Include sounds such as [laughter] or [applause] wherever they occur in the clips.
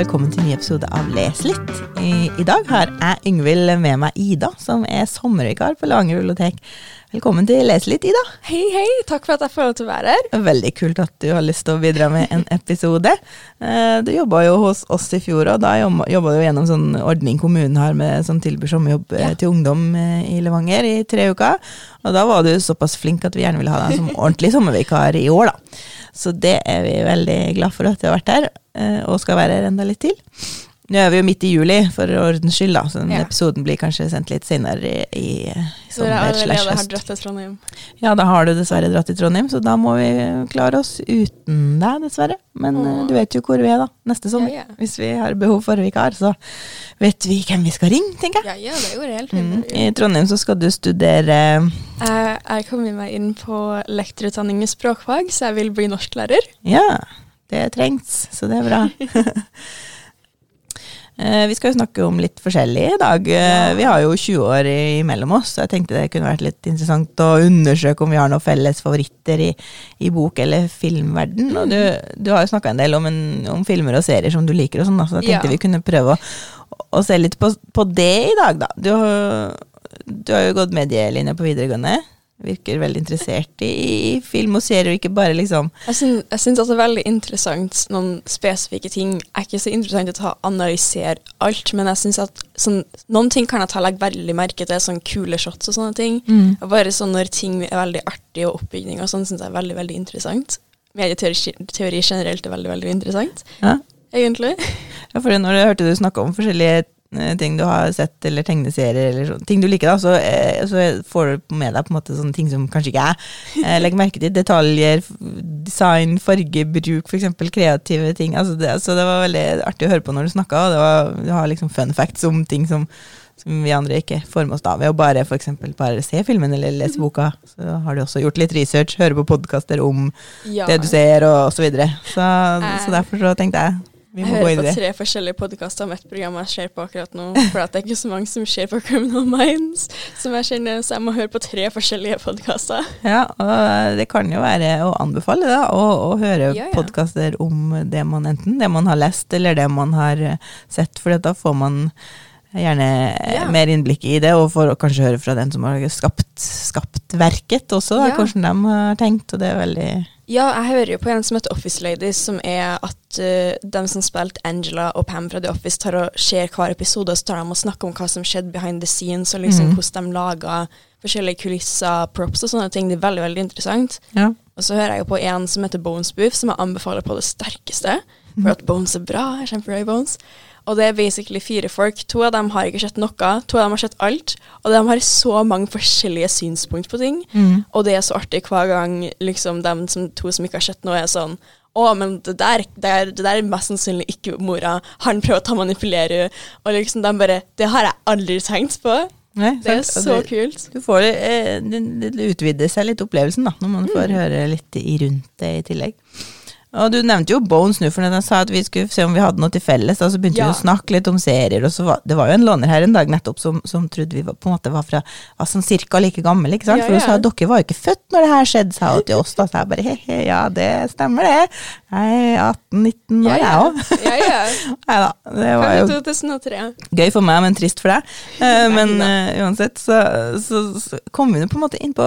velkommen til en ny episode av Les litt. I, I, dag har jeg Yngvild med meg Ida, som er sommervikar på Langer bibliotek. Velkommen til Les litt, Ida. Hei, hei. Takk for at jeg får lov til å være her. Veldig kult at du har lyst til å bidra med en episode. Eh, du jobba jo hos oss i fjor, og da jobba du gjennom sånn ordning kommunen har med sånn tilbyr sommerjobb eh, ja. til ungdom eh, i Levanger i tre uker. Og da var du såpass flink at vi gjerne ville ha deg som [laughs] ordentlig sommervikar i år, da. Så det er vi veldig glad for at du har vært her, og skal være her enda litt til. Nå er vi jo midt i juli, for ordens skyld, da, så den ja. episoden blir kanskje sendt litt senere i, i sommer slash høst. Har dratt til Trondheim. Ja, da har du dessverre dratt til Trondheim, så da må vi klare oss uten deg, dessverre. Men Åh. du vet jo hvor vi er da, neste sommer. Ja, ja. Hvis vi har behov for vikar, så vet vi hvem vi skal ringe, tenker jeg. Ja, ja det går helt fint. Mm. I Trondheim så skal du studere Jeg, jeg kommer meg inn på lektorutdanning i språkfag, så jeg vil bli norsklærer. Ja, det trengs, så det er bra. [laughs] Eh, vi skal jo snakke om litt forskjellig i dag. Eh, vi har jo 20 år imellom oss, så jeg tenkte det kunne vært litt interessant å undersøke om vi har noen felles favoritter i, i bok- eller filmverden. Og du, du har jo snakka en del om, en, om, filmer og serier som du liker, og sånn, så jeg tenkte ja. vi kunne prøve å, å se litt på, på, det i dag, da. Du, du har jo gått medielinje på videregående virker veldig interessert i film og serier, og ikke bare liksom Jeg syns, det er veldig interessant noen spesifikke ting. Jeg er ikke så interessant å analysere alt, men jeg syns at sånn, noen ting kan jeg ta legge veldig merke til, sånn kule shots og sånne ting. Mm. Og bare sånn når ting er veldig artig og oppbygning og sånn, syns jeg er veldig, veldig interessant. Medieteori generelt er veldig, veldig interessant. Ja. Egentlig. Ja, for når jeg hørte du snakke om forskjellige ting du har sett, eller tegneserier, eller sånn, ting du liker, da, så, eh, så, får du med deg på en måte sånne ting som kanskje ikke jeg eh, legger merke til. Detaljer, design, fargebruk, f.eks. kreative ting. Altså det, så det var veldig artig å høre på når du snakka, og det var, du har liksom fun facts om ting som, som vi andre ikke får med oss da, ved å bare for eksempel, bare se filmen eller lese boka. Så har du også gjort litt research, høre på podkaster om ja. det du ser, og, osv. så videre. Så, så derfor så tenkte jeg vi jeg hører på tre forskjellige podkaster om et program jeg ser på akkurat nå. For det er ikke så mange som ser på Criminal Minds, som jeg kjenner, så jeg må høre på tre forskjellige podkaster. Ja, og det kan jo være å anbefale da, å, å høre ja, ja. podkaster om det man enten det man har lest, eller det man har sett, for da får man gjerne ja. mer innblikk i det, og får kanskje høre fra den som har skapt, skapt verket også, da, hvordan de har tenkt, og det er veldig ja, jeg hører jo på en som heter Office Ladies, som er at uh, de som spilte Angela og Pam fra The Office, tar og ser hver episode, og så tar de og snakker om hva som skjedde behind the scenes, og liksom mm. hvordan de laga forskjellige kulisser, props og sånne ting. Det er veldig, veldig interessant. Ja. Og så hører jeg jo på en som heter Bones Booth, som jeg anbefaler på det sterkeste, for at Bones er bra. Jeg kjempeglad i Bones. Og det er basically fire folk. To av dem har ikke sett noe, to av dem har sett alt. Og de har så mange forskjellige synspunkt på ting. Mm. Og det er så artig hver gang liksom de som, to som ikke har sett noe, er sånn å, men det der, det, er, det der, er mest sannsynlig ikke mora. Han prøver å ta manipulere henne. Og liksom de bare Det har jeg aldri tenkt på. Nei, det er så du, kult. Du får eh, det, det utvider seg litt opplevelsen, da, når man får mm. høre litt i rundt det i tillegg. Og Du nevnte jo Bones nå, for den sa at vi skulle se om vi hadde noe til felles. Og så begynte ja. vi å snakke litt om serier. og var, Det var jo en låner her en dag nettopp som, som trodde vi var, på en måte var fra var sånn cirka like gammel. ikke sant? Ja, for hun sa at dere var jo ikke født når det her skjedde, sa hun til oss. Da sa jeg bare he-he, ja det stemmer det. Jeg er 18-19 år, jeg òg. Ja, ja. [laughs] Nei da. Det var jo 2003. gøy for meg, men trist for deg. Uh, men uh, uansett, så, så, så kom vi nå på en måte inn på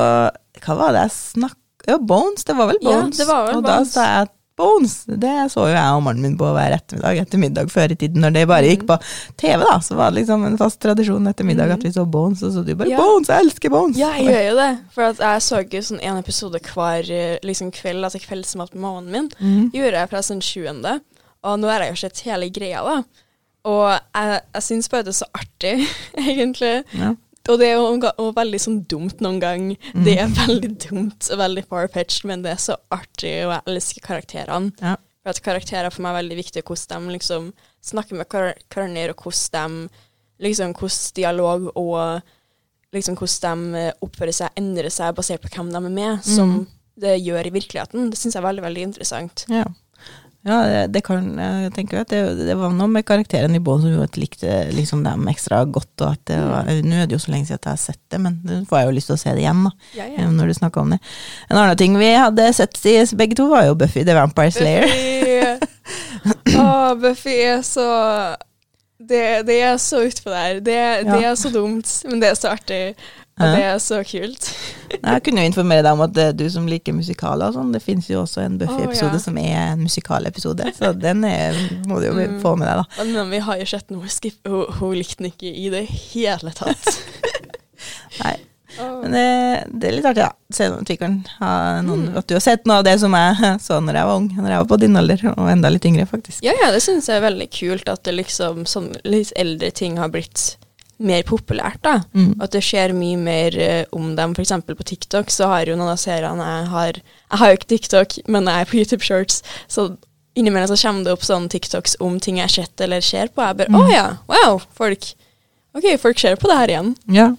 Hva var det jeg snakka Bones. Det var vel Bones. Ja, det var vel og Bones. da sa jeg at Bones. Det så jo jeg og mannen min på hver ettermiddag etter middag før i tiden, når det bare gikk på TV, da. Så var det liksom en fast tradisjon etter middag at vi så Bones, og så du bare ja. Bones, jeg elsker Bones! Ja, jeg gjør jo det. For jeg så jo sånn en episode hver liksom kveld, altså kveldsmat med mammaen min. Mm. Gjorde jeg fra sånn sjuende. Og nå har jeg jo sett hele greia, da. Og jeg, jeg syns bare det er så artig, [laughs] egentlig. Ja. Og det er jo veldig sånn dumt noen gang. Mm. Det er veldig dumt og veldig far-pitched, men det er så artig, og jeg elsker karakterene. Ja. For at Karakterer for meg er veldig viktig, hvordan de liksom snakker med hverandre, og hvordan de liksom, hvordan dialog og liksom hvordan de oppfører seg, endrer seg basert på hvem de er med, mm. som det gjør i virkeligheten. Det syns jeg er veldig, veldig interessant. Ja. Ja, det, kan jeg tenke at det, det, var noe med karakteren i båten som gjorde at jeg likte liksom dem ekstra godt. og at det var, mm. Nå er det jo så lenge siden at jeg har sett det, men nå får jeg jo lyst til å se det igjen. da, ja, ja. når du snakker om det. En annen ting vi hadde sett i begge to, var jo Buffy the Vampire Slayer. Å, Buffy er så det, det er så utpå der. Det, det Ja. er så dumt, men det er så artig. Og det er så kult. Jeg kunne jo informere deg om at du som liker musikaler og sånn, det finnes jo også en Buffy-episode oh, ja. som er en musikalepisode, så den er, må du jo Mm. få med deg, da. Men, vi har jo sett noe skip. Hun, hun likte den ikke i det hele tatt. [laughs] Nei. Men det, det er litt artig, da. Se kan noen, Mm. at du har sett noe av det som jeg [laughs] så når jeg var ung, når jeg var på din alder, og enda litt yngre, faktisk. Ja, ja, det syns jeg er veldig kult at det liksom sånn litt eldre ting har blitt mer populært, da. Mm. At det skjer mye mer uh, om dem. Eksempel på TikTok så har jo noen av seriene jeg har Jeg har jo ikke TikTok, men jeg er på YouTube Shorts, så innimellom så kommer det opp sånne TikToks om ting jeg har sett eller ser på. Jeg bare Mm. oh, ja, wow, folk Ok, folk ser på det her igjen. Ja.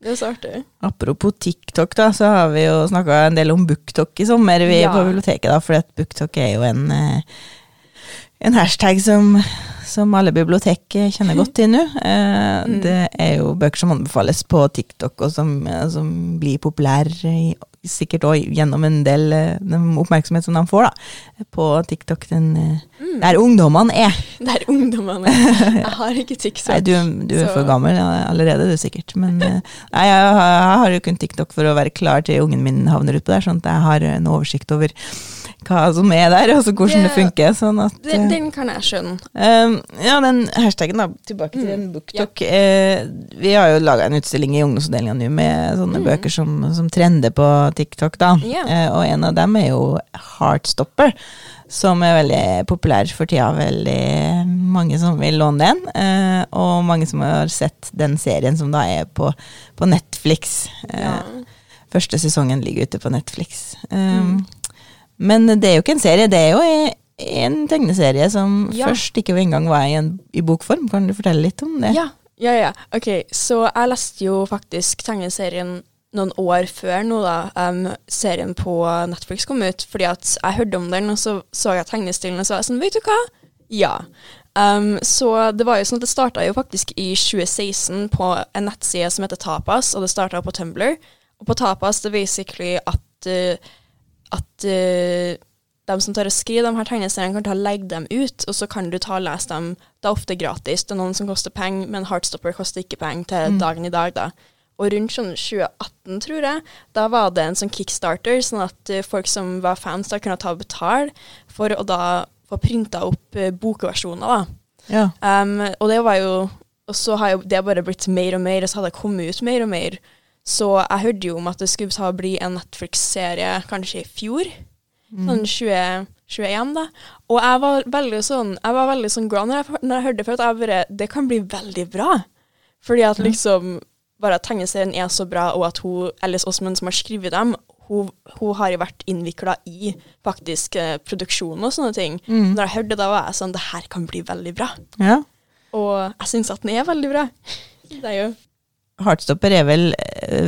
Det er så artig. Apropos TikTok, da, så har vi jo snakka en del om BookTok i sommer vi Ja. på biblioteket, da, for BookTok er jo en, eh, en hashtag som, som alle bibliotek kjenner godt til nå. Eh, Mm. Det er jo bøker som anbefales på TikTok, og som, eh, som blir populære i- sikkert òg gjennom en del eh, oppmerksomhet som de får da, på TikTok. Den, eh, Mm. Der ungdommene er. Det er. [laughs] Jeg har ikke TikTok. Nei, du, du er så- for gammel allerede, du sikkert. Men nei, jeg, har- jeg har jo kun TikTok for å være klar til ungen min havner utpå der, sånn at jeg har en oversikt over hva som er der, og hvordan det Det- funker. Sånn at, Den, eh, den kan jeg skjønne. Um, ja, den hashtaggen, da. Tilbake til Mm, den BookTok. Eh, vi har jo laga en utstilling i ungdomsavdelinga nå med sånne Mm. bøker som, som trender på TikTok, da. Ja. Eh, og en av dem er jo Heartstopper, som er veldig populær for tida. Veldig mange som vil låne den. Eh, og mange som har sett den serien som da er på, på Netflix. Eh, Ja. Første sesongen ligger ute på Netflix. Um, Mm. Men det er jo ikke en serie, det er jo en tegneserie som Ja. først ikke engang var i, en, i bokform. Kan du fortelle litt om det? Ja, ja, ja. Ok, så jeg leste jo faktisk tegneserien noen år før nå, da. Um, serien på Netflix kom ut, fordi at jeg hørte om den, og så så jeg tegnestilen, og så var jeg sånn, vet du hva? Ja. Um, så det var jo sånn at det starta jo faktisk i 2016 på en nettside som heter Tapas, og det starta på Tumblr. Og på Tapas det er basically at uh, at uh, de som tar og skriver de her tegneseriene, kan ta og legge dem ut, og så kan du ta og lese dem. Det er ofte gratis. Det er noen som koster penger, men Heartstopper koster ikke penger til Mm. dagen i dag, da. Og rundt sånn 2018, tror jeg, da var det en sånn kickstarter, sånn at uh, folk som var fans, da kunne ta og betale for å da få printa opp uh, bokversjoner, da. Ja. Um, og det var jo Og så har jo det bare blitt mer og mer, og så har det kommet ut mer og mer. Så jeg hørte jo om at det skulle ta bli en Netflix-serie kanskje i fjor. Mm. Sånn 2021, da. Og jeg var veldig sånn Jeg var veldig sånn glad når jeg, når jeg hørte det, for at jeg bare Det kan bli veldig bra. Fordi at liksom Bare at tegneserien er så bra, og at hun, Alice Osman som har skrevet dem, hun, hun har vært innvikla i faktisk eh, produksjonen og sånne ting. Mm. Når jeg hørte det, da var jeg sånn Det her kan bli veldig bra. ja. Og jeg syns at den er veldig bra. Det er jo Heartstopper er vel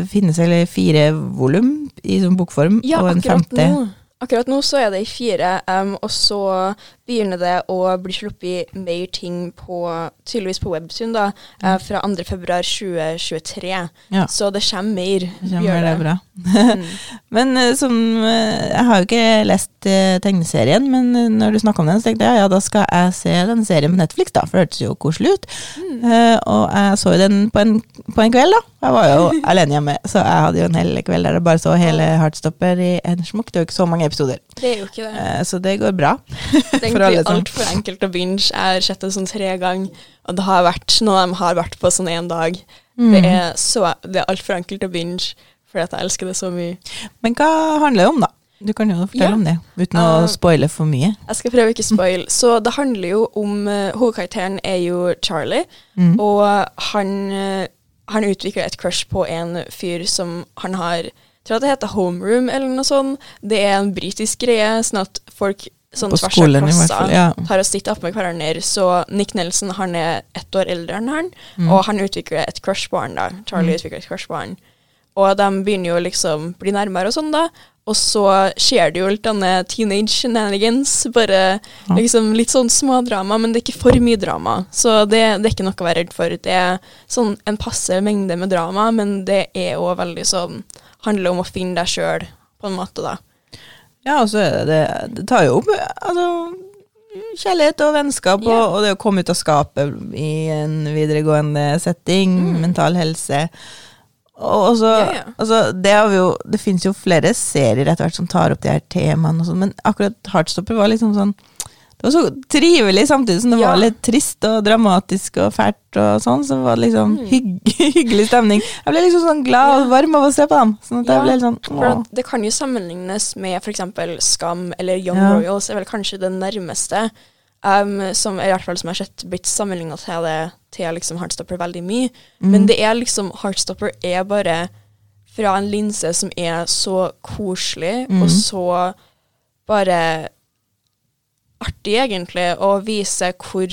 finnes vel fire volum i sånn bokform, Ja, og en akkurat femte. nå. Akkurat nå så er det i fire, um, og så begynner det å bli sluppet mer ting på tydeligvis på Webtoon da, eh, fra 2. februar 2023. Ja. Så det kommer mer. Det kommer, det bra. Mm. [laughs] Men eh, som eh, Jeg har jo ikke lest tegneserien, men når du snakka om den, så tenkte jeg ja, da skal jeg se den serien på Netflix, da, for det hørtes jo koselig ut. Mm. Eh, og jeg så jo den på en, på en kveld, da. Jeg var jo [laughs] alene hjemme, så jeg hadde jo en hel kveld der jeg bare så hele Heartstopper i en smokk. Det er jo ikke så mange episoder, Det er jo ikke det. Eh, så det går bra. [laughs] Alle egentlig som- altfor enkelt å binge. Jeg har sett det sånn tre ganger, og det har vært noe de har vært på sånn én dag. Mm. Det er, så, det er altfor enkelt å binge, fordi at jeg elsker det så mye. Men hva handler det om, da? Du kan jo fortelle Ja. om det, uten å Uh, spoile for mye. Jeg skal prøve ikke spoil. Så det handler jo om uh, Hovedkarakteren er jo Charlie, Mm. og han, uh, han utvikler et crush på en fyr som han har Jeg tror det heter homeroom eller noe sånt. Det er en britisk greie, sånn at folk sånn tvers av fall. Ja. Har å sitte opp med hverandre. Så Nick Nelson han er ett år eldre enn han, Mm. og han utvikler et crush på han da. Charlie Mm. utvikler et crush på han. Og de begynner jo liksom bli nærmere og sånn, da. Og så skjer det jo litt denne teenage shenanigans. Bare Ja. liksom litt sånn smådrama, men det er ikke for mye drama. Så det, det er ikke noe å være redd for. Det er sånn en passe mengde med drama, men det er òg veldig sånn Handler om å finne deg sjøl, på en måte, da. Ja, og så er det det tar jo opp altså, kjærlighet og vennskap, Ja. og, og det å komme ut av skapet i en videregående setting, mental helse. Og også, Mm. Ja, ja. altså, det, har vi jo, det finnes jo flere serier etter hvert som tar opp de her temaene, og sånt, men akkurat Heartstopper var liksom sånn Det var så trivelig, samtidig som det Ja. var litt trist og dramatisk og fælt og sånn. Så var det liksom Mm. hygg, [laughs] hyggelig stemning. Jeg ble liksom sånn glad og varm av å se på dem. Sånn at jeg ble sånn at det kan jo sammenlignes med f.eks. Skam eller Young Ja. Royals, er vel kanskje det nærmeste. Um, som i hvert fall som jeg har sett blitt sammenligna til det til liksom Heartstopper veldig mye. Mm. Men det er liksom Heartstopper er bare fra en linse som er så koselig Mm. og så bare artig, egentlig, å vise hvor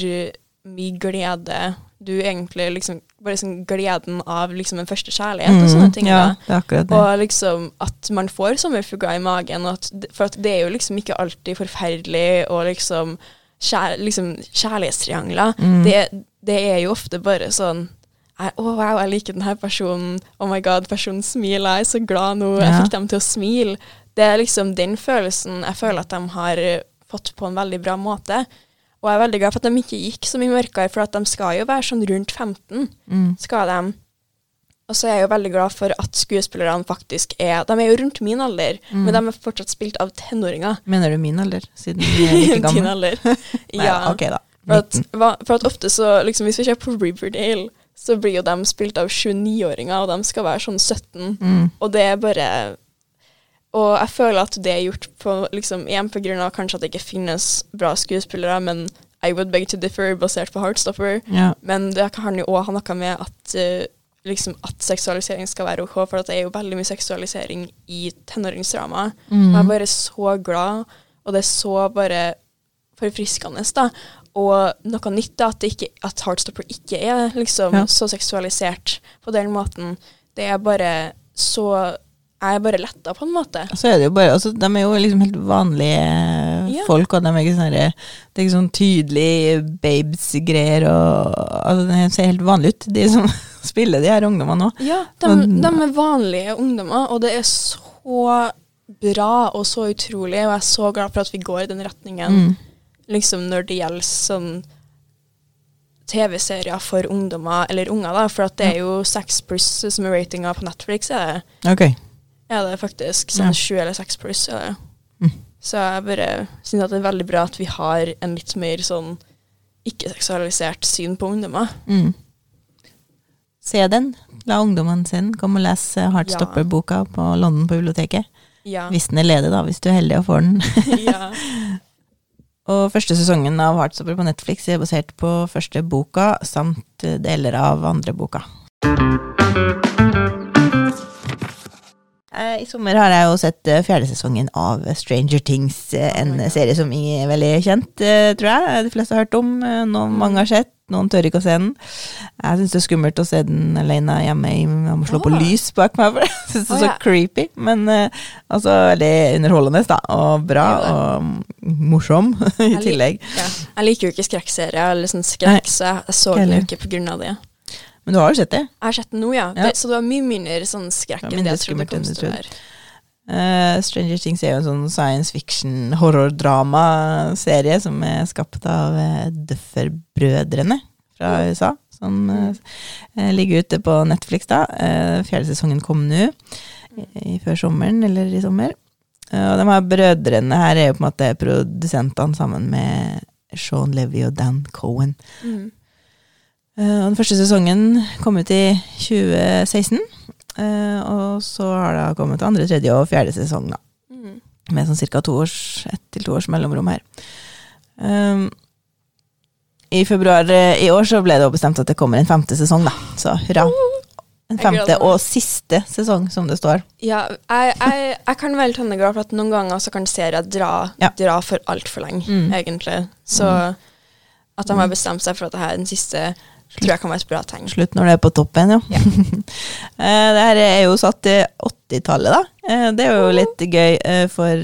mye glede du egentlig liksom Bare liksom gleden av liksom en første kjærlighet og sånne ting. Mm, ja, da. det er akkurat det. Og liksom at man får sommerfugler i magen. Og at, for at det er jo liksom ikke alltid forferdelig og liksom, kjær, liksom kjærlighetstriangler. Mm. Det, det er jo ofte bare sånn jeg- oh, wow, jeg liker denne personen. Oh my god, personen smiler. Jeg er så glad nå. Jeg fikk dem til å smile. Det er liksom den følelsen jeg føler at de har fått på en veldig bra måte. Og jeg er veldig glad for at de ikke gikk så mye mørkere, for at de skal jo være sånn rundt 15 Mm. skal de. Og så er jeg jo veldig glad for at skuespillerne faktisk er De er jo rundt min alder, Mm. men de er fortsatt spilt av tenåringer. Mener du min alder, siden vi er like [laughs] Din gamle? alder. [laughs] [laughs] Nei, ja. ok da. For at, for at ofte så, liksom, hvis vi ser på Riverdale, så blir jo de spilt av 29-åringer, og de skal være sånn 17. Mm. Og det er bare Og jeg føler at det er gjort på liksom, igjen av kanskje at det ikke finnes bra skuespillere, men I would beg to differ basert på Heartstopper. Yeah. Men det kan jo òg ha noe med at, uh, liksom, at seksualisering skal være OK, for det er jo veldig mye seksualisering i tenåringsdrama. Mm. Jeg er bare så glad, og det er så bare forfriskende, da. Og noe nytt da, at, ikke, at Heartstopper ikke er liksom yeah. så seksualisert på den måten. Det er bare så Jeg er bare letta, på en måte. Så er det jo bare, altså, De er jo liksom helt vanlige Ja. folk, og de er ikke sånn Det er ikke sånn tydelig babes-greier. og altså, Det ser helt vanlig ut, de som [laughs] spiller de her ungdommene òg. Ja, de, og, de er vanlige ungdommer, og det er så bra og så utrolig, og jeg er så glad for at vi går i den retningen. Mm. liksom når det gjelder sånn TV-serier for ungdommer, eller unger, da, for at det er jo 6 pluss som er ratinga på Netflix, er det, Ok. Er det faktisk. Sånn sju eller seks pluss, Ja. Mm. Så jeg bare syns det er veldig bra at vi har en litt mer sånn ikke-seksualisert syn på ungdommer. Mm. Se den. La ungdommen sin komme og lese Heartstopper-boka på London på biblioteket. Ja. Hvis den er ledig, da, hvis du er heldig og får den. [laughs] [laughs] ja. Og første sesongen av Heartstopper på Netflix er basert på første boka, samt deler av andre boka. Eh, I sommer har jeg jo sett eh, fjerde sesongen av Stranger Things, En Oh serie som er veldig kjent, eh, tror jeg. De fleste har hørt om, eh, noen mange har sett, noen tør ikke å se den. Jeg syns det er skummelt å se den alene hjemme. Jeg må slå på Ah. lys bak meg, for [laughs] jeg syns det er så så ja. creepy. Men eh, altså veldig underholdende, da, og bra, og morsom [laughs] i Jeg liker, tillegg. ja. Jeg liker jo ikke skrekkserier eller sånn skrekk, så jeg- så den jo ikke på av det. Men du har jo sett det. Jeg har sett den nå, ja. Ja. Det, så det var mye mindre sånn skrekk enn det jeg trodde det kom til å være. Uh, Stranger Things er jo en sånn science fiction horrordramaserie som er skapt av uh, Duffer-brødrene fra USA. Som eh, ligger ute på Netflix, da. Uh, fjerde sesongen kom nå, i, før sommeren, eller i sommer. Og de her brødrene her er jo på en måte produsentene sammen med Sean Levy og Dan Cohen. Mm. Eh, den første sesongen kom ut i 2016. eh, og så har det kommet andre, tredje og fjerde sesong, da. Mm. Med sånn ca. ett til to års mellomrom her. Um, I februar eh, i år så ble det bestemt at det kommer en femte sesong, da. Så hurra. En femte og siste sesong, som det står. Ja, jeg, jeg, jeg kan være litt glad for at noen ganger så kan serier dra, Ja. dra for altfor lenge, Mm. egentlig. Så at de har bestemt seg for at det her er den siste, tror jeg kan være et bra tegn. Slutt når det er på toppen, ja. Ja. [laughs] Eh, det her er jo satt til 80-tallet, da. Eh, Det er jo litt gøy eh, for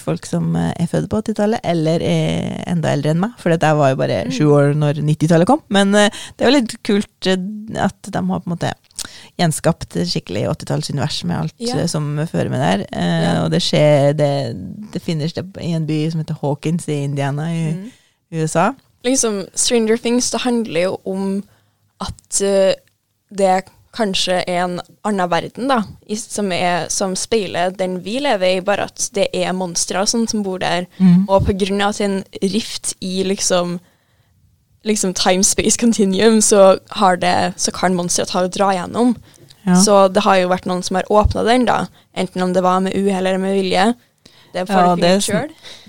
folk som er født på 80-tallet, eller er enda eldre enn meg, for jeg var jo bare Mm. sju år når 90-tallet kom. Men det er jo litt kult at de har på en måte gjenskapt skikkelig 80-tallsunivers med alt Ja. som fører med der. Ja. Og det skjer Det, det finner sted i en by som heter Hawkins i Indiana, i Mm. USA. Liksom, Stranger Things det handler jo om at uh, det kanskje er en annen verden, da, som, er, som speiler den vi lever i, bare at det er monstre og sånn som bor der. Mm. Og er en rift i liksom liksom time-space continuum, så, har det, så kan monstre ta og dra gjennom. Ja. Så det har jo vært noen som har åpna den, da. Enten om det var med uhell eller med vilje. Det Ja, det er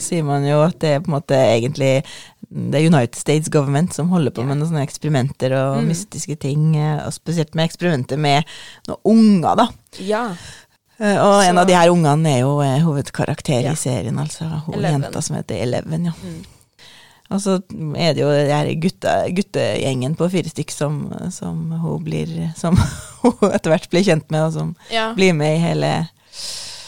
sier man jo at det er på en måte egentlig det er United States government som holder på med noen sånne eksperimenter og Mm. mystiske ting, eh, og spesielt med eksperimenter med noen unger, da. Ja. Og Og en av de her ungene er jo eh, hovedkarakter Ja. i serien, altså hun Eleven. jenta som heter Eleven, ja. Mm. Og så er det jo det her gutta, guttegjengen på fire stykk som, som hun blir Som [laughs] hun etter hvert blir kjent med, og som Ja. blir med i hele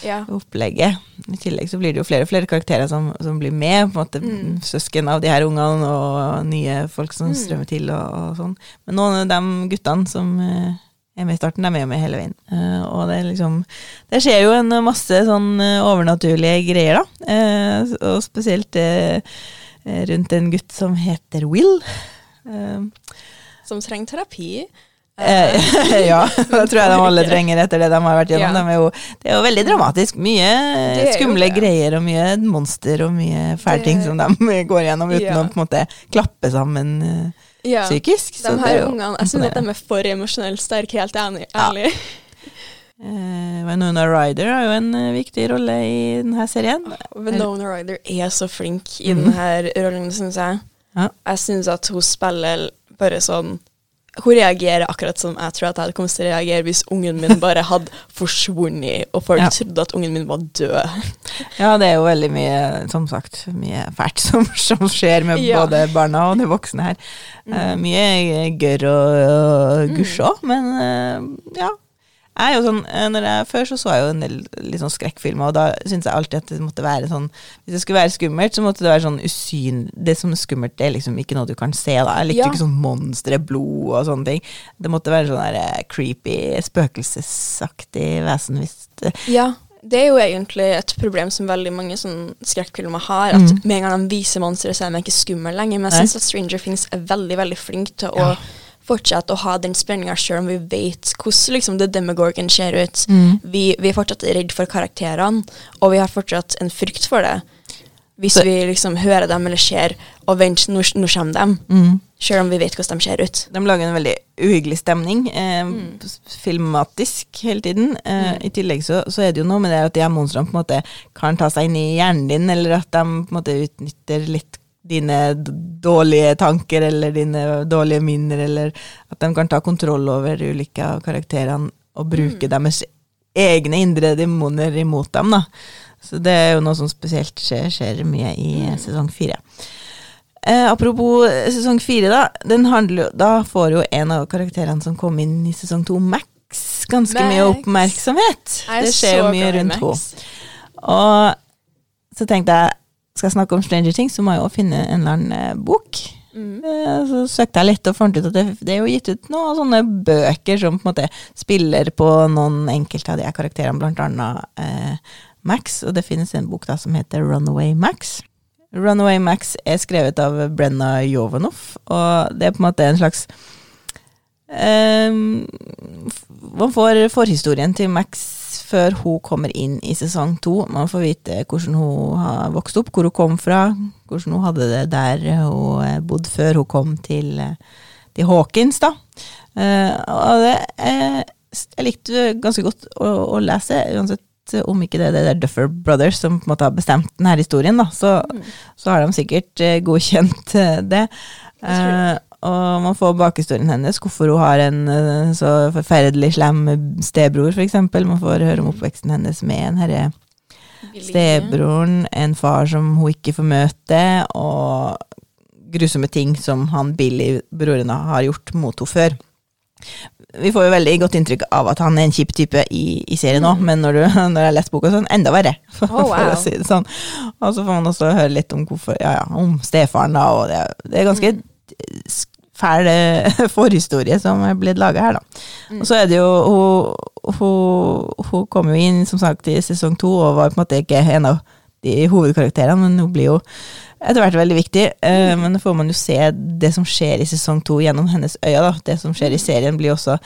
ja. opplegget. I tillegg så blir det jo flere og flere karakterer som, som blir med. på en måte Mm. Søsken av de her ungene og nye folk som Mm. strømmer til og, og sånn. Men noen av de guttene som eh, er med i starten, de er med hele veien. Eh, og det er liksom Det skjer jo en masse sånn eh, overnaturlige greier, da. Og spesielt rundt en gutt som heter Will. Som trenger terapi. Eh, [laughs] ja, [laughs] det tror jeg de alle trenger etter det de har vært gjennom. Ja. De er jo, det er jo veldig dramatisk. Mye skumle greier og mye monster og mye fæle ting som de [laughs] går gjennom uten Ja. å på en måte klappe sammen eh, Ja. psykisk. så De er her ungene, jeg syns at de er for emosjonelt sterke, helt enig. Ja. ærlig. Eh, Ryder har jo en viktig rolle i denne serien. Venona Ryder er så flink i Mhm. denne rollen, syns jeg. Ja. Jeg syns at hun spiller bare sånn Hun reagerer akkurat som jeg tror at jeg hadde kommet til å reagere hvis ungen min bare hadde forsvunnet, og folk Ja. trodde at ungen min var død. Ja, det er jo veldig mye, som sagt, mye fælt som, som skjer med Ja. både barna og de voksne her. Mm. Uh, mye gørr og, og gusj òg, men uh, ja. Jeg er jo sånn, eh, når jeg, Før så så jeg jo en del litt sånn skrekkfilmer, og da syntes jeg alltid at det måtte være sånn Hvis det skulle være skummelt, så måtte det være sånn usyn... Det som er skummelt, det er liksom ikke noe du kan se. da Jeg likte Ja. ikke sånn monstre, blod og sånne ting. Det måtte være sånn der eh, creepy, spøkelsesaktig vesen hvis det Ja, det er jo egentlig et problem som veldig mange sånn skrekkfilmer har. At Mm. med en gang de viser monstre, så er de ikke skumle lenger. Men jeg syns at Stranger Things er veldig veldig flink til Ja. Å fortsette å ha den spenninga, sjøl om vi vet hvordan liksom, The Demogorgon ser ut. Mm. Vi, vi er fortsatt redd for karakterene, og vi har fortsatt en frykt for det. Hvis Så- vi liksom hører dem eller ser og vent, nå, nå kommer de. Mm. Selv om vi vet hvordan de ser ut. De lager en veldig uhyggelig stemning, eh, Mm. filmatisk hele tiden. Eh, Mm. I tillegg så, så er det jo noe med det at de her monstrene på en måte kan ta seg inn i hjernen din, eller at de på en måte utnytter litt dine dårlige tanker eller dine dårlige minner, eller at de kan ta kontroll over ulike av karakterene og bruke Mm. deres egne indre demoner imot dem. da. Så det er jo noe som spesielt skjer, skjer mye i Mm. sesong fire. Eh, apropos eh, sesong fire, da. Den handler, da får jo en av karakterene som kom inn i sesong to, Max, ganske mye oppmerksomhet. Er Det skjer jo mye rundt henne. Og så tenkte jeg, skal snakke om Stranger Things, så må jeg jo finne en eller annen eh, bok. Mm. Eh, Så søkte jeg litt og fant ut at det, det er jo gitt ut noen sånne bøker som på en måte spiller på noen enkelte av de karakterene, blant annet eh, Max, og det finnes en bok da som heter Runaway Max. Runaway Max er skrevet av Brenna Jovanoff, og det er på en måte en slags Man får forhistorien til Max før hun kommer inn i sesong to. Man får vite hvordan hun har vokst opp, hvor hun kom fra, hvordan hun hadde det der hun eh, bodde før hun kom til, eh, til Hawkins, da. Eh, og det eh, Jeg likte ganske godt å, å lese, uansett om ikke det er det er Duffer Brothers som på en måte har bestemt denne historien, da. Så, Mm. så har de sikkert godkjent det. Det. Og man får bakhistorien hennes, hvorfor hun har en eh, så forferdelig slem stebror, f.eks. Man får høre om oppveksten hennes med en herre stebroren, en far som hun ikke får møte, og grusomme ting som han Billy, broren, har gjort mot henne før. Vi får jo veldig godt inntrykk av at han er en kjip type i, i serien òg, Mm. men når, du, [laughs] når jeg har lest boka, så er han enda verre, [laughs] for, Oh, for å si det sånn. Og så får man også høre litt om hvorfor, ja, ja, om stefaren, da, og det, det er ganske Mm. Fæl eh, [laughs] forhistorie som er blitt laga her, da. Mm. Og så er det jo Hun, hun, hun kom jo inn, som sagt, i sesong to, og var på en måte ikke en av de hovedkarakterene, men hun blir jo etter hvert veldig viktig. Eh, men da får man jo se det som skjer i sesong to gjennom hennes øyne. Da. Det som skjer i serien, blir også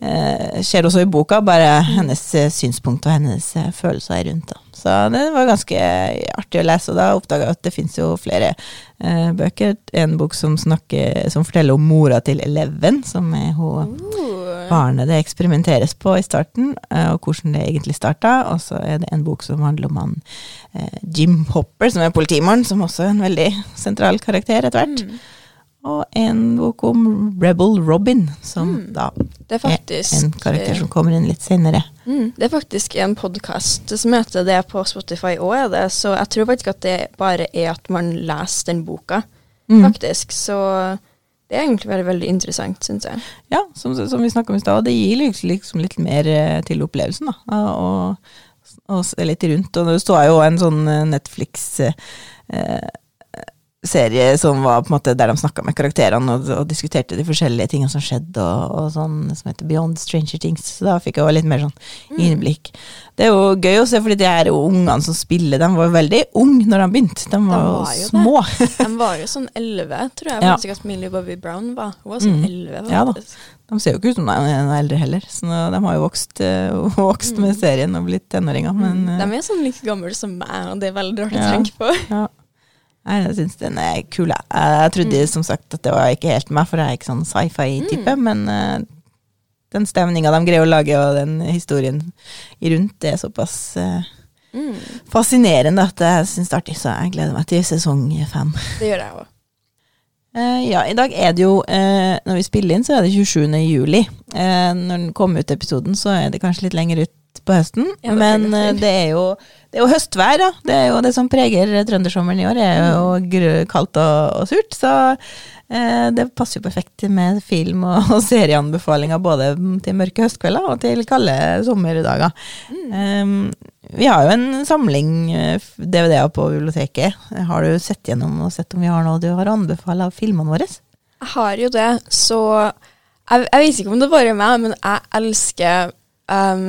eh, skjer også i boka, bare hennes eh, synspunkt og hennes eh, følelser rundt. Da. Så det var ganske artig å lese, og da oppdaga jeg at det fins jo flere eh, bøker. En bok som, snakker, som forteller om mora til Eleven, som er hun Uh, barnet det eksperimenteres på i starten, eh, og hvordan det egentlig starta. Og så er det en bok som handler om han eh, Jim Hopper, som er politimannen, som også er en veldig sentral karakter etter hvert. mm. Og en bok om Rebel Robin, som Mm. da Det er er en karakter som kommer inn litt senere. Mm, det er faktisk en podkast som heter det på Spotify òg, det. Så jeg tror faktisk at det bare er at man leser den boka, Mm. faktisk. Så det er egentlig veldig, veldig interessant, syns jeg. Ja, som, som vi snakka om i stad, det gir liksom, liksom litt mer eh, til opplevelsen, da. Og, og se litt rundt. Og det står jo en sånn eh, Netflix-serie som var på en måte der de snakka med karakterene og, og diskuterte de forskjellige tingene som skjedde, og, og sånn, som heter Beyond Stranger Things. Så da fikk jeg også litt mer sånn innblikk. Det er jo gøy å se, fordi de her ungene som spiller, de var jo veldig unge når de begynte. De var, var jo små. det. [laughs] De var jo sånn elleve, tror jeg Ja. faktisk at Millie Bobby Brown var. Hun var sånn Mm. elleve, Ja da. De ser jo ikke ut som de er eldre heller, så de har jo vokst, øh, [laughs] vokst med serien og blitt tenåringer. Men Mm. eh, De er sånn like gamle som meg, og det er veldig rart Ja. å tenke på. ja. Nei, jeg syns den er kul. Jeg, jeg trodde Mm. som sagt at det var ikke helt meg, for jeg er ikke sånn sci-fi-type, men uh, den stemninga de greier å lage, og den historien rundt, det er såpass uh, Mm. fascinerende at jeg syns det er artig, så jeg gleder meg til sesong fem. Det gjør jeg òg. Uh, [laughs] ja, i dag er det jo uh, Når vi spiller inn, så er det 27. juli. Uh, når den kommer ut episoden, så er det kanskje litt lenger ut på høsten. Ja, det men eh, det er jo det er jo høstvær, da. Det er jo det som preger trøndersommeren i år. Det er jo Mm. kaldt og, og surt. Så eh, det passer jo perfekt med film og, [laughs] og serieanbefalinger både til mørke høstkvelder og til kalde sommerdager. Mm. Eh, vi har jo en samling eh, DVD-er på biblioteket. Har du sett gjennom og sett om vi har noe du har anbefalt av filmene våre? Jeg har jo det, så jeg, jeg vet ikke om det bare er meg, men jeg elsker um,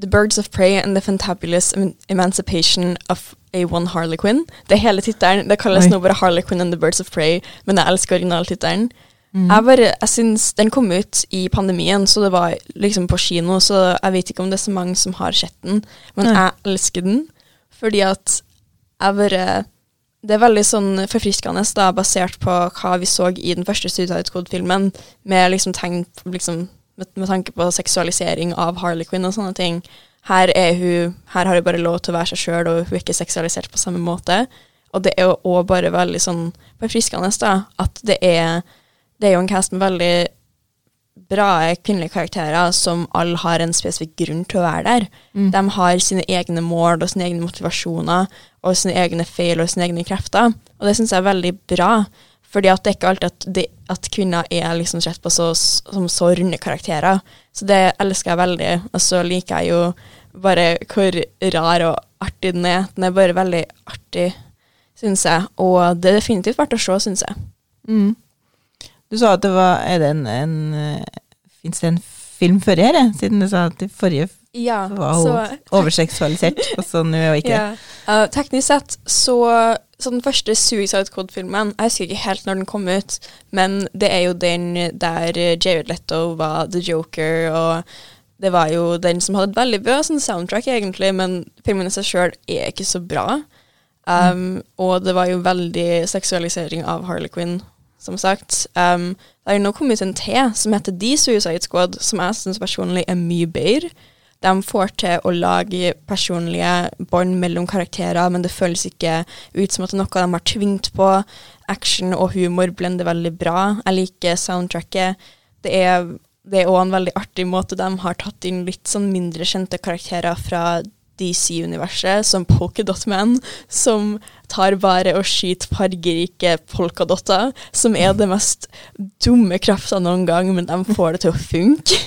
The Birds of Prey and the Fantabulous Emancipation of A1 Harlequin. Det er hele tittelen. Det kalles Oi. nå bare Harlequin and the Birds of Prey, men jeg elsker originaltittelen. Mm. Jeg bare, jeg synes Den kom ut i pandemien, så det var liksom på kino, så jeg vet ikke om det er så mange som har sett den, men Nei. jeg elsker den, fordi at jeg bare Det er veldig sånn forfriskende, da, basert på hva vi så i den første Suicide Code-filmen, med liksom tegn liksom, med, med tanke på seksualisering av Harley Quinn og sånne ting. Her, er hun, her har hun bare lov til å være seg sjøl, og hun er ikke seksualisert på samme måte. Og det er jo òg bare veldig sånn forfriskende, da, at det er det er jo en cast med veldig bra kvinnelige karakterer som alle har en spesifikk grunn til å være der. Mm. De har sine egne mål og sine egne motivasjoner og sine egne feil og sine egne krefter. Og det syns jeg er veldig bra, fordi at det er ikke alltid at, de, at kvinner er liksom sett på så, som så runde karakterer. Så det elsker jeg veldig. Og så liker jeg jo bare hvor rar og artig den er. Den er bare veldig artig, syns jeg. Og det er definitivt verdt å se, syns jeg. Mm. Du sa at det var Er det en, en Fins det en film før her. Siden du sa at i forrige Ja, hun overseksualisert, og så nå hun ikke. [laughs] Ja. Uh, teknisk sett så, så den første Suicide Code-filmen Jeg husker ikke helt når den kom ut, men det er jo den der Jared Leto var The Joker, og det var jo den som hadde et veldig bra sånn soundtrack, egentlig, men filmen i seg sjøl er ikke så bra. Um, Og det var jo veldig seksualisering av Harley Quinn, som sagt. Um, det har jo nå kommet en T som heter The Suicide Squad, som jeg syns personlig er mye bedre. De får til å lage personlige bånd mellom karakterer, men det føles ikke ut som at det er noe de har tvingt på. Action og humor blender veldig bra. Jeg liker soundtracket. Det er det er òg en veldig artig måte de har tatt inn litt sånn mindre kjente karakterer fra DC-universet, som Polkadot Man, som tar bare og skyter fargerike polkadotter, som er det mest dumme krafta noen gang, men de får det til å funke.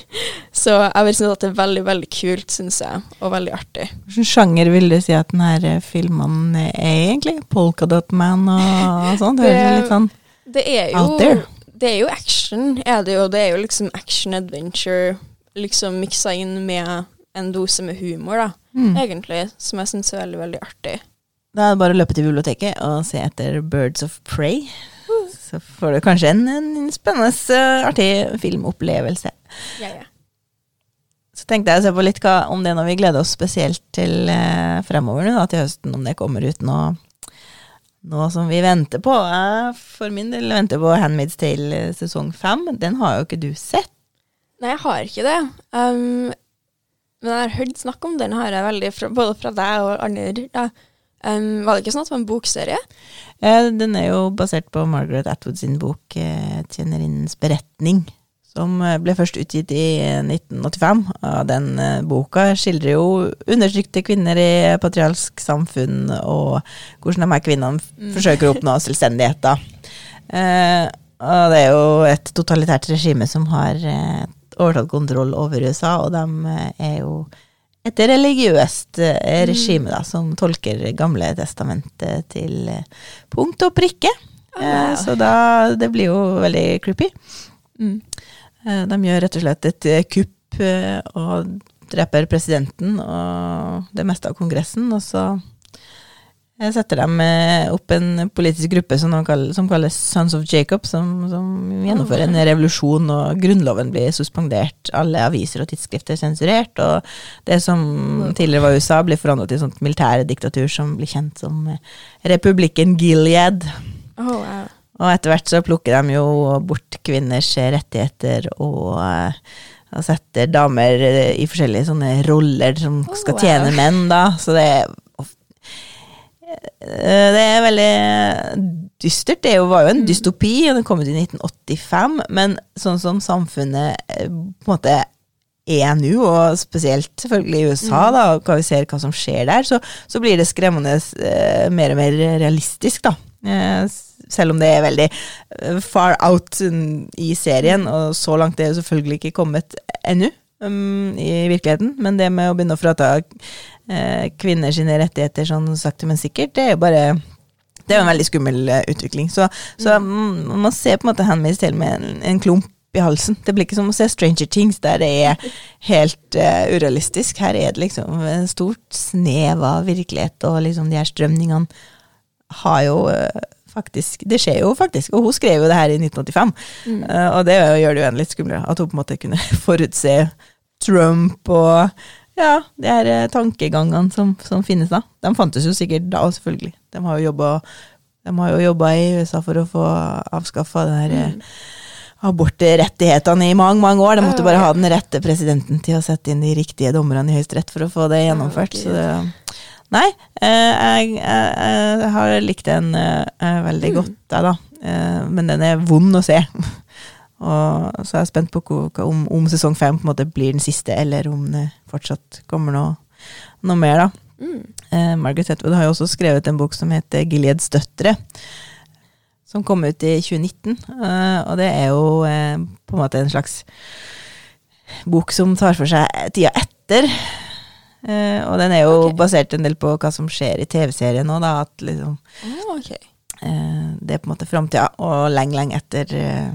Så jeg vil synes at det er veldig, veldig kult, syns jeg, og veldig artig. Hvilken sjanger vil du si at denne filmen er egentlig? Polkadot Man og sånn? Det høres litt sånn Det er Out jo, there. det er jo action, er det jo. Det er jo liksom action-adventure, liksom miksa inn med en dose med humor, da, mm. egentlig, som jeg syns er veldig, veldig artig. Da er det bare å løpe til biblioteket og se etter Birds of Prey. Så får du kanskje en, en spennende, uh, artig filmopplevelse. Ja, ja. Så tenkte jeg å se på litt hva, om det noe vi gleder oss spesielt til eh, fremover nå, da, til høsten, om det kommer ut nå. noe som vi venter på. Jeg for min del venter på Handmaid's Tale eh, sesong fem. Den har jo ikke du sett. Nei, jeg har ikke det. Um, men jeg har hørt snakk om den, har jeg veldig, fra, både fra deg og andre. Ja. Um, var det ikke sånn at det var en bokserie? Eh, den er jo basert på Margaret Atwood sin bok eh, 'Tjenerinnens beretning', som eh, ble først utgitt i 1985. Og den eh, boka skildrer jo undertrykte kvinner i patriarsk samfunn, og hvordan de her kvinnene forsøker å oppnå [laughs] selvstendighet. da. Eh, og det er jo et totalitært regime som har eh, overtatt kontroll over USA, og de eh, er jo et religiøst eh, regime da, som tolker Gamle testamentet til eh, punkt og prikke. Ah. Så da Det blir jo veldig creepy. Mm. De gjør rett og slett et kupp og dreper presidenten og det meste av Kongressen, og så eh, setter de eh, opp en politisk gruppe som, de kaller, som kalles Sons of Jacob, som, som gjennomfører en revolusjon, og grunnloven blir suspendert, alle aviser og tidsskrifter sensurert, og det som tidligere var USA, blir forandret til et sånt militærdiktatur som blir kjent som eh, republikken Gilead. Oh, wow. Og etter hvert så plukker de jo bort kvinners rettigheter og, eh, og setter damer i forskjellige sånne roller som Oh, skal tjene menn, da. Så det er det er veldig dystert. Det var jo en dystopi, og den kom ut i 1985, men sånn som samfunnet eh, på en måte er nå, og spesielt selvfølgelig i USA, da, og hva vi ser hva som skjer der, så, så blir det skremmende eh, mer og mer realistisk, da. Eh, selv om det er veldig eh, far out mm, i serien, og så langt er det selvfølgelig ikke kommet ennå um, i virkeligheten, men det med å begynne å frata eh, kvinner sine rettigheter sånn sakte, men sikkert, det er jo bare det er jo en veldig skummel eh, utvikling. Så, så mm, man ser på en måte Handmaid's Tale med en, en klump i halsen. Det blir ikke som å se Stranger Things, der det er [laughs] helt uh, urealistisk. Her er det liksom en stort snev av virkelighet, og liksom de her strømningene har jo uh, faktisk Det skjer jo faktisk, og hun skrev jo det her i 1985. Eh, og det gjør det jo en litt skumlere, at hun på en måte kunne [laughs] forutse Trump og ja, de her eh, tankegangene som, som finnes da. De fantes jo sikkert da, selvfølgelig. De har jo jobba i USA for å få avskaffa her eh, abortrettighetene i mange, mange år. De måtte bare ha den rette presidenten til å sette inn de riktige dommerne i Høyesterett for å få det gjennomført. Så det, nei, eh, jeg, jeg, jeg har likt den veldig Mm. godt, jeg, da. Men den er vond å se. [laughs] Og så er jeg spent på om, om sesong fem på en måte blir den siste, eller om det fortsatt kommer noe, noe mer, da. Mm. Eh, Margaret Hetwood har jo også skrevet en bok som heter Gileads døtre. Som kom ut i 2019. eh, og det er jo eh, på en måte en slags bok som tar for seg tida etter. Eh, og den er jo okay. basert en del på hva som skjer i TV-serien nå, da. At liksom oh, okay. eh, det er på en måte framtida, og lenge, lenge etter eh,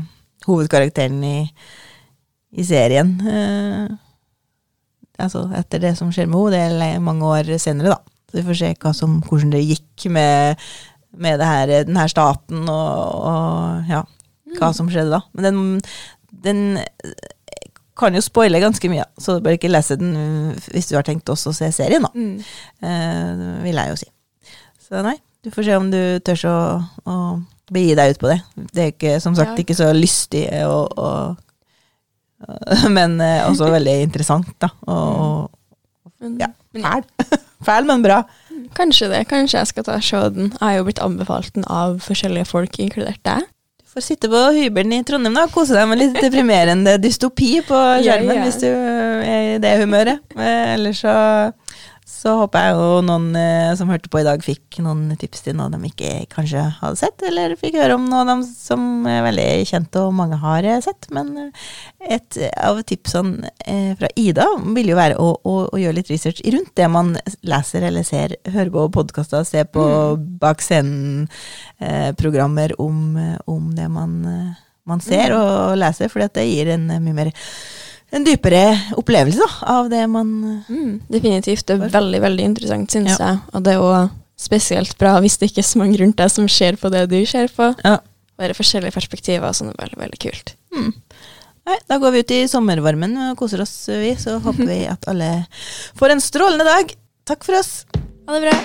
hovedkarakteren i, i serien. Eh, altså etter det som skjer med henne, det er mange år senere, da. Så vi får se som, hvordan det gikk med, med det her, den her staten, og, og ja, hva som skjedde da. Men den, den kan jo spoile ganske mye, så du bør ikke lese den hvis du har tenkt også å se serien, da. Mm. Eh, vil jeg jo si. Så nei, du får se om du tør å, å begi deg ut på det. Det er ikke, som sagt Ja. ikke så lystig, og, [laughs] og, men eh, også veldig interessant, da. Og, Men, Ja. fæl. [laughs] fæl, men bra. Kanskje det. Kanskje jeg skal ta showen. se den. Jeg har jo blitt anbefalt den av forskjellige folk, inkludert deg. Du får sitte på hybelen i Trondheim da, og kose deg med litt deprimerende dystopi på skjermen, Ja, ja. hvis du er i det humøret. Eller så, så håper jeg jo noen eh, som hørte på i dag, fikk noen tips til noe de ikke kanskje hadde sett, eller fikk høre om noe av dem som er veldig kjent og mange har eh, sett. Men eh, et av tipsene eh, fra Ida vil jo være å, å, å gjøre litt research rundt det man leser eller ser, hører på podkaster, ser på bak scenen-programmer om, eh, om det man, eh, man ser og leser, for det gir en eh, mye mer en dypere opplevelse da, av det man Mm, definitivt. Det er veldig, veldig interessant, syns Ja. jeg. Og det er jo spesielt bra hvis det ikke er så mange rundt deg som ser på det du ser på. Ja. Bare forskjellige perspektiver, sånn er veldig, veldig kult. Mm. Nei, da går vi ut i sommervarmen og koser oss, vi. Så håper [laughs] vi at alle får en strålende dag. Takk for oss. Ha det bra.